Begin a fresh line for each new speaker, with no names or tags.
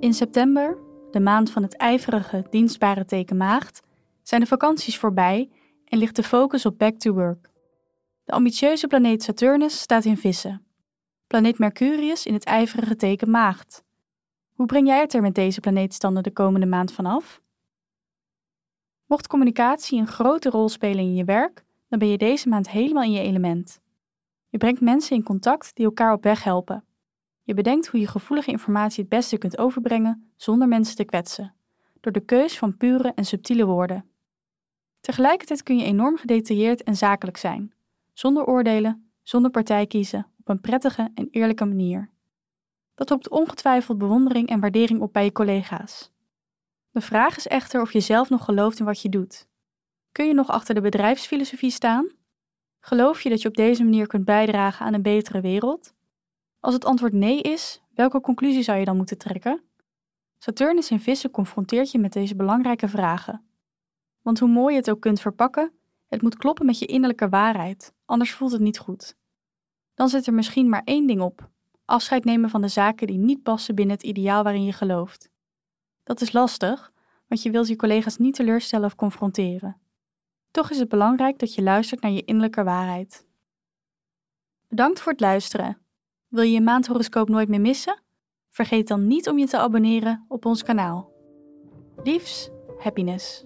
In september, de maand van het ijverige, dienstbare teken maagd, zijn de vakanties voorbij en ligt de focus op back to work. De ambitieuze planeet Saturnus staat in vissen. Planeet Mercurius in het ijverige teken maagd. Hoe breng jij het er met deze planeetstanden de komende maand vanaf? Mocht communicatie een grote rol spelen in je werk, dan ben je deze maand helemaal in je element. Je brengt mensen in contact die elkaar op weg helpen. Je bedenkt hoe je gevoelige informatie het beste kunt overbrengen zonder mensen te kwetsen, door de keus van pure en subtiele woorden. Tegelijkertijd kun je enorm gedetailleerd en zakelijk zijn, zonder oordelen, zonder partij kiezen, op een prettige en eerlijke manier. Dat roept ongetwijfeld bewondering en waardering op bij je collega's. De vraag is echter of je zelf nog gelooft in wat je doet. Kun je nog achter de bedrijfsfilosofie staan? Geloof je dat je op deze manier kunt bijdragen aan een betere wereld? Als het antwoord nee is, welke conclusie zou je dan moeten trekken? Saturnus in vissen confronteert je met deze belangrijke vragen. Want hoe mooi je het ook kunt verpakken, het moet kloppen met je innerlijke waarheid, anders voelt het niet goed. Dan zit er misschien maar één ding op: afscheid nemen van de zaken die niet passen binnen het ideaal waarin je gelooft. Dat is lastig, want je wilt je collega's niet teleurstellen of confronteren. Toch is het belangrijk dat je luistert naar je innerlijke waarheid. Bedankt voor het luisteren. Wil je je maandhoroscoop nooit meer missen? Vergeet dan niet om je te abonneren op ons kanaal. Liefs, happiness.